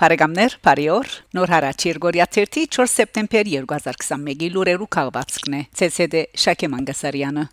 Փարեգամներ, Փարիոր, Նոր հարաճ Երգորիա 4 սեպտեմբեր 2021-ի լուրերու քաղվածքն է։ ՑՍԴ Շակե Մանգասարյանը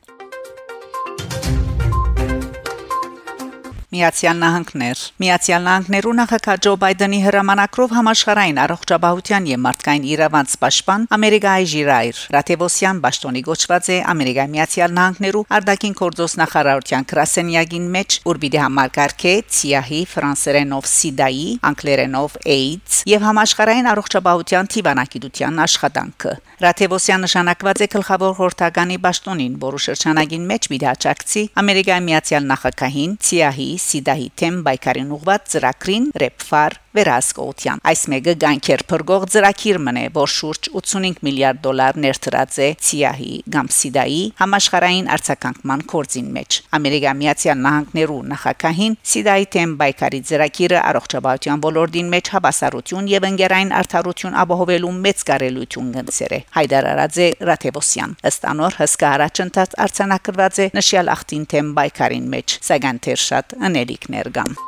Միացյալ Նահանգներ Միացյալ Նահանգներու նախագահ Ջո Բայդենի հրամանակրով համաշխարհային առողջապահության եւ մարդկային իրավանց պաշտպան Ամերիկայի Ժիրայր Ռաթեվոսյան Բաշտոնի գոչված է Ամերիկայի Միացյալ Նահանգներու արտաքին գործոս նախարարության քրասենյակին մեջ ուր պիտի համարգարքե CIA ֆրանսերենով SIDA-ի անգլերենով AIDS եւ համաշխարհային առողջապահության թիվանակիտության աշխատանքը Ռաթեվոսյան նշանակված է գլխավոր հորթականի Բաշտոնին, որը շրջանագին մեջ միդաճակցի Ամերիկայի Միացյալ Նահանգահին CIA սիդահի թեմ բայկարին ուղված ծրագրին ռեպֆար վերահսկողության։ Այս մեګه գանքեր փրկող ծրագիր մնե, որ շուրջ 85 միլիարդ դոլար ներդրած է CIA կամ SIDA-ի համաշխարհային արձագանքման կորձին մեջ։ Ամերիկա Միացյալ Նահանգներու նախագահին SIDA-ի թեմ բայկարի ծրագիրը առողջապահության ոլորտին մեջ հավասարություն եւ ընկերային արդարություն ապահովելու մեծ կարելություն գնցեր է։ Հայդար Արաձե Ռաթեվոսյան ըստ անոր հսկա առաջընթաց արցանակրված է նշյալ ախտին թեմ բայկարին մեջ, սակայն թեր շատ անելիքներ կան։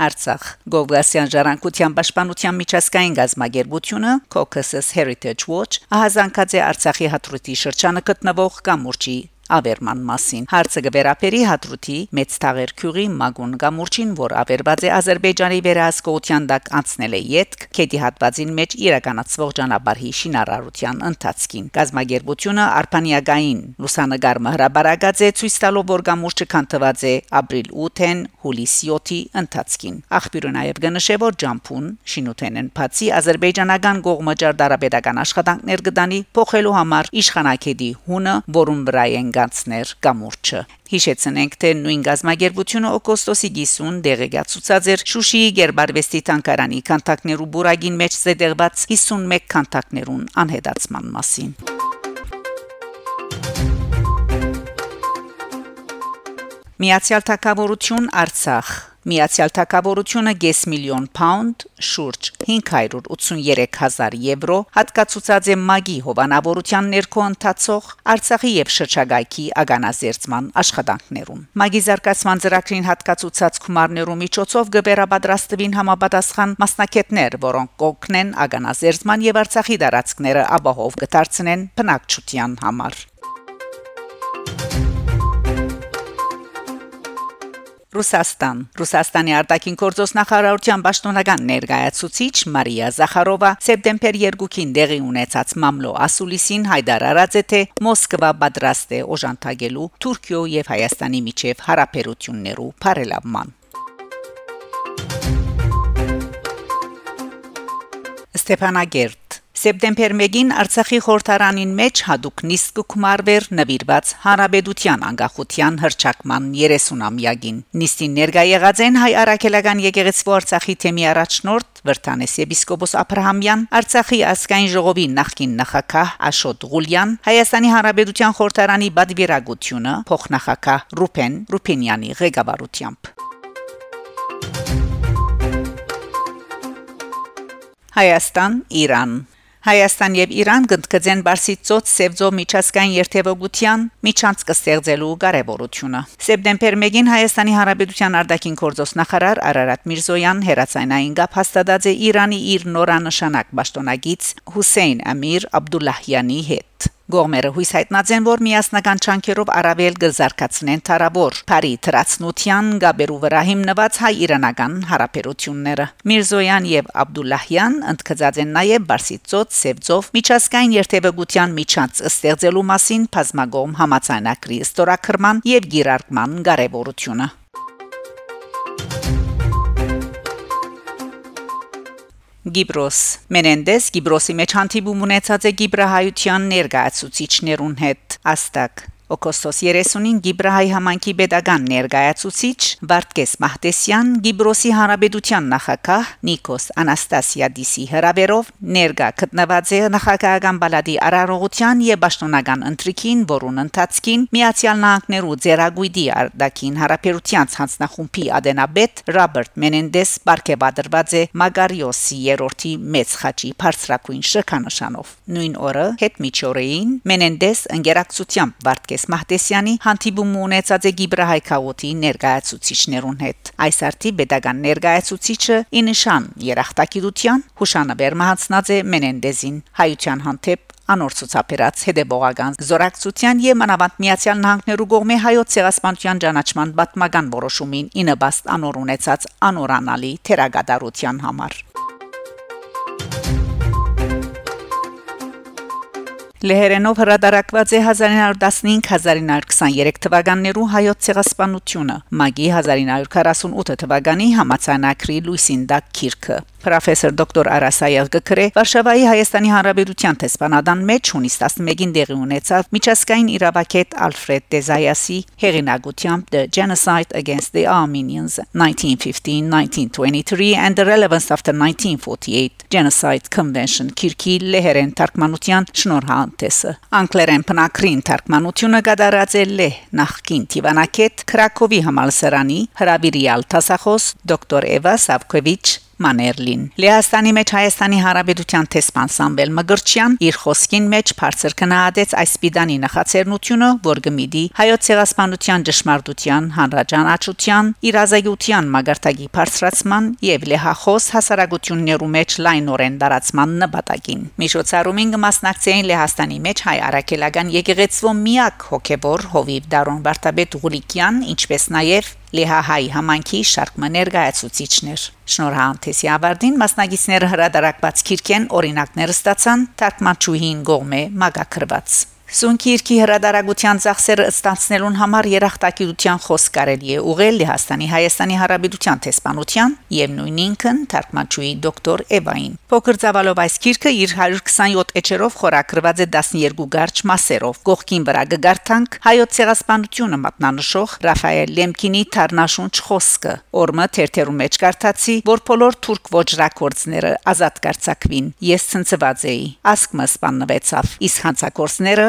Արցախ. Գովգասյան ժառանգության պաշտպանության միջազգային գազագերբությունը Caucasus Heritage Watch ահազանգած է Արցախի հատրուտի շրջանը գտնվող կամուրջի ավերման մասին։ Հարցը գվերապերի հադրութի մեծ թաղերքյուղի Մագուն Գամուրչին, որ ավերված է Ադրբեջանի վերահսկողության դակ անցնել է յետք, քեդի հատվածին մեջ իրականացվող ճանապարհի շինարարության ընթացքին։ Գազագերբությունը Արփանիագային լուսանգարը հրաբարագած է ցույց տալով, որ Գամուրչը քանթված է ապրիլ 8-ին հուլիսի 7-ի ընթացքին։ Աղբյուրը նաև գնշե, որ Ջամփուն շինութենեն բացի ազերբայջանական կողմը ջարդարաբեդական աշխատանքներ կդանի փոխելու համար իշխանակեդի հունը, որուն վրա են գանցներ կամուրջը։ Հիշեցնենք, թե նույն գազագերբությունը օգոստոսի 50 դեղեկացուցած էր Շուշիի Գերբարվեստի տանկարանի կանտակներու բուրագին մեջ զետեղված 51 կանտակներուն անհետացման մասին։ Միացյալ Թագավորություն Արցախ Միացյալ Թագավորությունը 5 միլիոն պաունդ, շուրջ 583000 եվրո հատկացուցած է մագի հովանավորության ներքո ընթացող Արցախի եւ շրջագայքի ագանազերծման աշխատանքներում։ Մագի զարգացման ծրագրին հատկացուցած գումարներու միջոցով գբերապատրաստվին համապատասխան մասնակետներ, որոնք կօգնեն ագանազերծման եւ Արցախի դարածքները ապահով կդարձնեն բնակչության համար։ Ռուսաստան Ռուսաստանի արտաքին գործոս նախարարության պաշտոնական ներկայացուցիչ Մարիա Զախարովա սեպտեմբեր 2-ին դեղի ունեցած մամլո ասուլիսին հայտարարած է թե Մոսկվա պատրաստ է օժանդակելու Թուրքիո եւ Հայաստանի միջև հարաբերություններու բարելավման Ստեփանագերտ Սեպտեմբեր 1-ին Արցախի խորհրդարանին մեջ հadoop նիստ կկմարվեր նվիրված Հանրապետության անկախության հրճակման 30-ամյակին։ Նիստին ներկա եղած են հայ արաքելական եկեղեցու Արցախի թեմի առաջնորդ Վրթանես եպիսկոպոս Աբրահամյան, Արցախի ազգային ժողովի նախկին նախակահ Աշոտ Ղուլյան, Հայաստանի Հանրապետության խորհրդարանի բադվիրագությունը փոխնախակահ Ռուփեն Ռուփինյանի ղեկավարությամբ։ Հայաստան, Իրան Հայաստան եւ Իրան գտնկցեն Բարսիցոց Սևձո միջազգային երթևեկության միջանց կստեղծելու կարևորությունը։ Սեպտեմբեր 1-ին Հայաստանի Հանրապետության արտաքին գործոս նախարար Արարատ Միրզոյան հերացանային գապ հաստատած է Իրանի իր նորանշանակ պաշտոնագից Հուսեյն Ամիր Աբդուլլահյանի հետ։ Գողմերը հույս հայտնած են, որ միասնական չանքերով առավել կզարգացնեն Թարաբոր, Փարի Տրացնության գաբերու վրա հիմնված հայ-իրանական հարաբերությունները։ Միրզոյան եւ Աբդուլլահյան ընդգծած են նաեւ Բարսիցոց Սևձով միջազգային երթևեկության միջանց ստեղծելու մասին բազմագոմ համացանակրի ստորակրման եւ գիրարկման կարեւորությունը։ Գիբրոս Մենենդես Գիբրոսի մեջ հանդիպում ունեցած է Գիբրահայության ներկայացուցիչներուն հետ Աստակ Օգոստոս 30-ին Գիբրահայ համանքի pedagogan ներկայացուցիչ Վարդգես Մահտեսյան Գիբրոսի Հանրապետության նախագահ Նիկոս Անաստասիադիսի հրավերով ներկա գտնված է նախագահական բալադի արարողության եւ պաշտոնական ընտրիքին, որուն ընթացքին Միացյալ Նահանգներու Ձերագույդի արդակին հարաբերության ցանցնախումբի ադենաբեդ Ռոբերտ Մենենդես բարգեւադրված է Մագարիոսի երրորդի մեծ խաչի բարձրակույն շքանշանով։ Նույն օրը հետ միջօրեին Մենենդես ընկերակցությամբ Վարդգես Հովանես Մահտեսյանի հանդիպումը ունեցած է Գիբրահայ քաղաքի ներկայացուցիչներուն հետ։ Այս արտի pedagogan ներկայացուցիչը ինշան երախտագիտության հուշանաբեր մահացնած է Մենենդեզին հայության հանդեպ անոր ցուցաբերած հետեւողական զորակցության եւ մանավանդ Միացյալ Նահանգներու կողմէ հայոց ցեղասպանության ճանաչման պատմական որոշումին ինը բաստ անոր ունեցած անորանալի թերագադարության համար Լեհերենով հրադարակված է 1915-1923 թվականներու հայոց ցեղասպանությունը։ Մագի 1948 թվականի համացանակրի Լուիսինդակ Քիրքը Պրոֆեսոր դոկտոր Արասայել գկրե Վարշավայի Հայաստանի Հանրապետության տեսփանադան մեջ հունիս 11-ին դեղի ունեցավ միջազգային իրավակետ Ալֆրեդ Դեզայասի հեղինակությամբ The Genocide Against the Armenians 1915-1923 and the Relevance of the 1948 Genocide Convention Քիրքի լեհերեն թարգմանության շնորհանդեսը Անգլերեն բնակրին թարգմանությունը գդարած է լեհ նախքին Տիվանակետ Քրակովի համալսարանի հրավիրյալ տասախոս դոկտոր Էվա Սավկովիչ Մաներլին Լեհաստանի մեջ Հայաստանի Հանրապետության տեսփան Սամվել Մգրչյան իր խոսքին մեջ բարձր կնահատեց այս պիտանի նախաձեռնությունը, որ գմիդի հայոց ցեղասպանության ճշմարտության, հանրաճանաչության, իրազեկության մագարտագի բարձրացման եւ լեհախոս հասարակություններու մեջ լայնորեն դարացման նպատակին։ Միջոցառումին կմասնակցեին Լեհաստանի մեջ հայ արաքելական եկեղեցու միակ հոգեվոր Հովիվ Դարոն Վարդապետ Ղուլիկյան, ինչպես նաեւ Լեհահայ համանքի շարք մներգայացուցիչներ Շնորհանդեսի ավարտին մասնագետները հրադարակված քիրքեն օրինակներ ստացան թարգմանչուհին գողմե մագակրված Սունկիրքի հրադարագության ծախսերը ստանցնելուն համար երախտագիտության խոսք կարելի է ուղղել Լեհաստանի Հայաստանի Հարաբերության տեսփանության եւ նույն ինքն թարգմանչուի դոկտոր Էվային։ Փոքր ցավալով այս քիրքը իր 127 էջերով խորակրված է 12 գարչ մասերով։ Գողքին վրա գարտանք հայոց ցեղասպանությունը մատնանշող Ռաֆայել Լեմկինի Թարնաշունչ խոսքը։ Օրմը թերթերու մեջ կարդացի, որ բոլոր թուրք ոչրակորձները ազատ կարծակվին։ Ես ցնցված էի։ Ասկմը սպաննվեցավ։ Իսկ հանցակորձները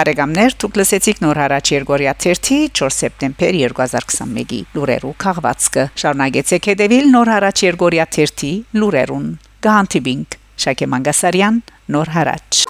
Բարեկամներ, դուք լսեցիք նոր հարաճ Երգորիա 3-ի 4 սեպտեմբեր 2021-ի լուրերու քաղվածքը։ Շարունակեցեք հետևել նոր հարաճ Երգորիա 3-ի լուրերուն։ Գանտիբինգ Շակե Մանգասարյան, նոր հարաճ։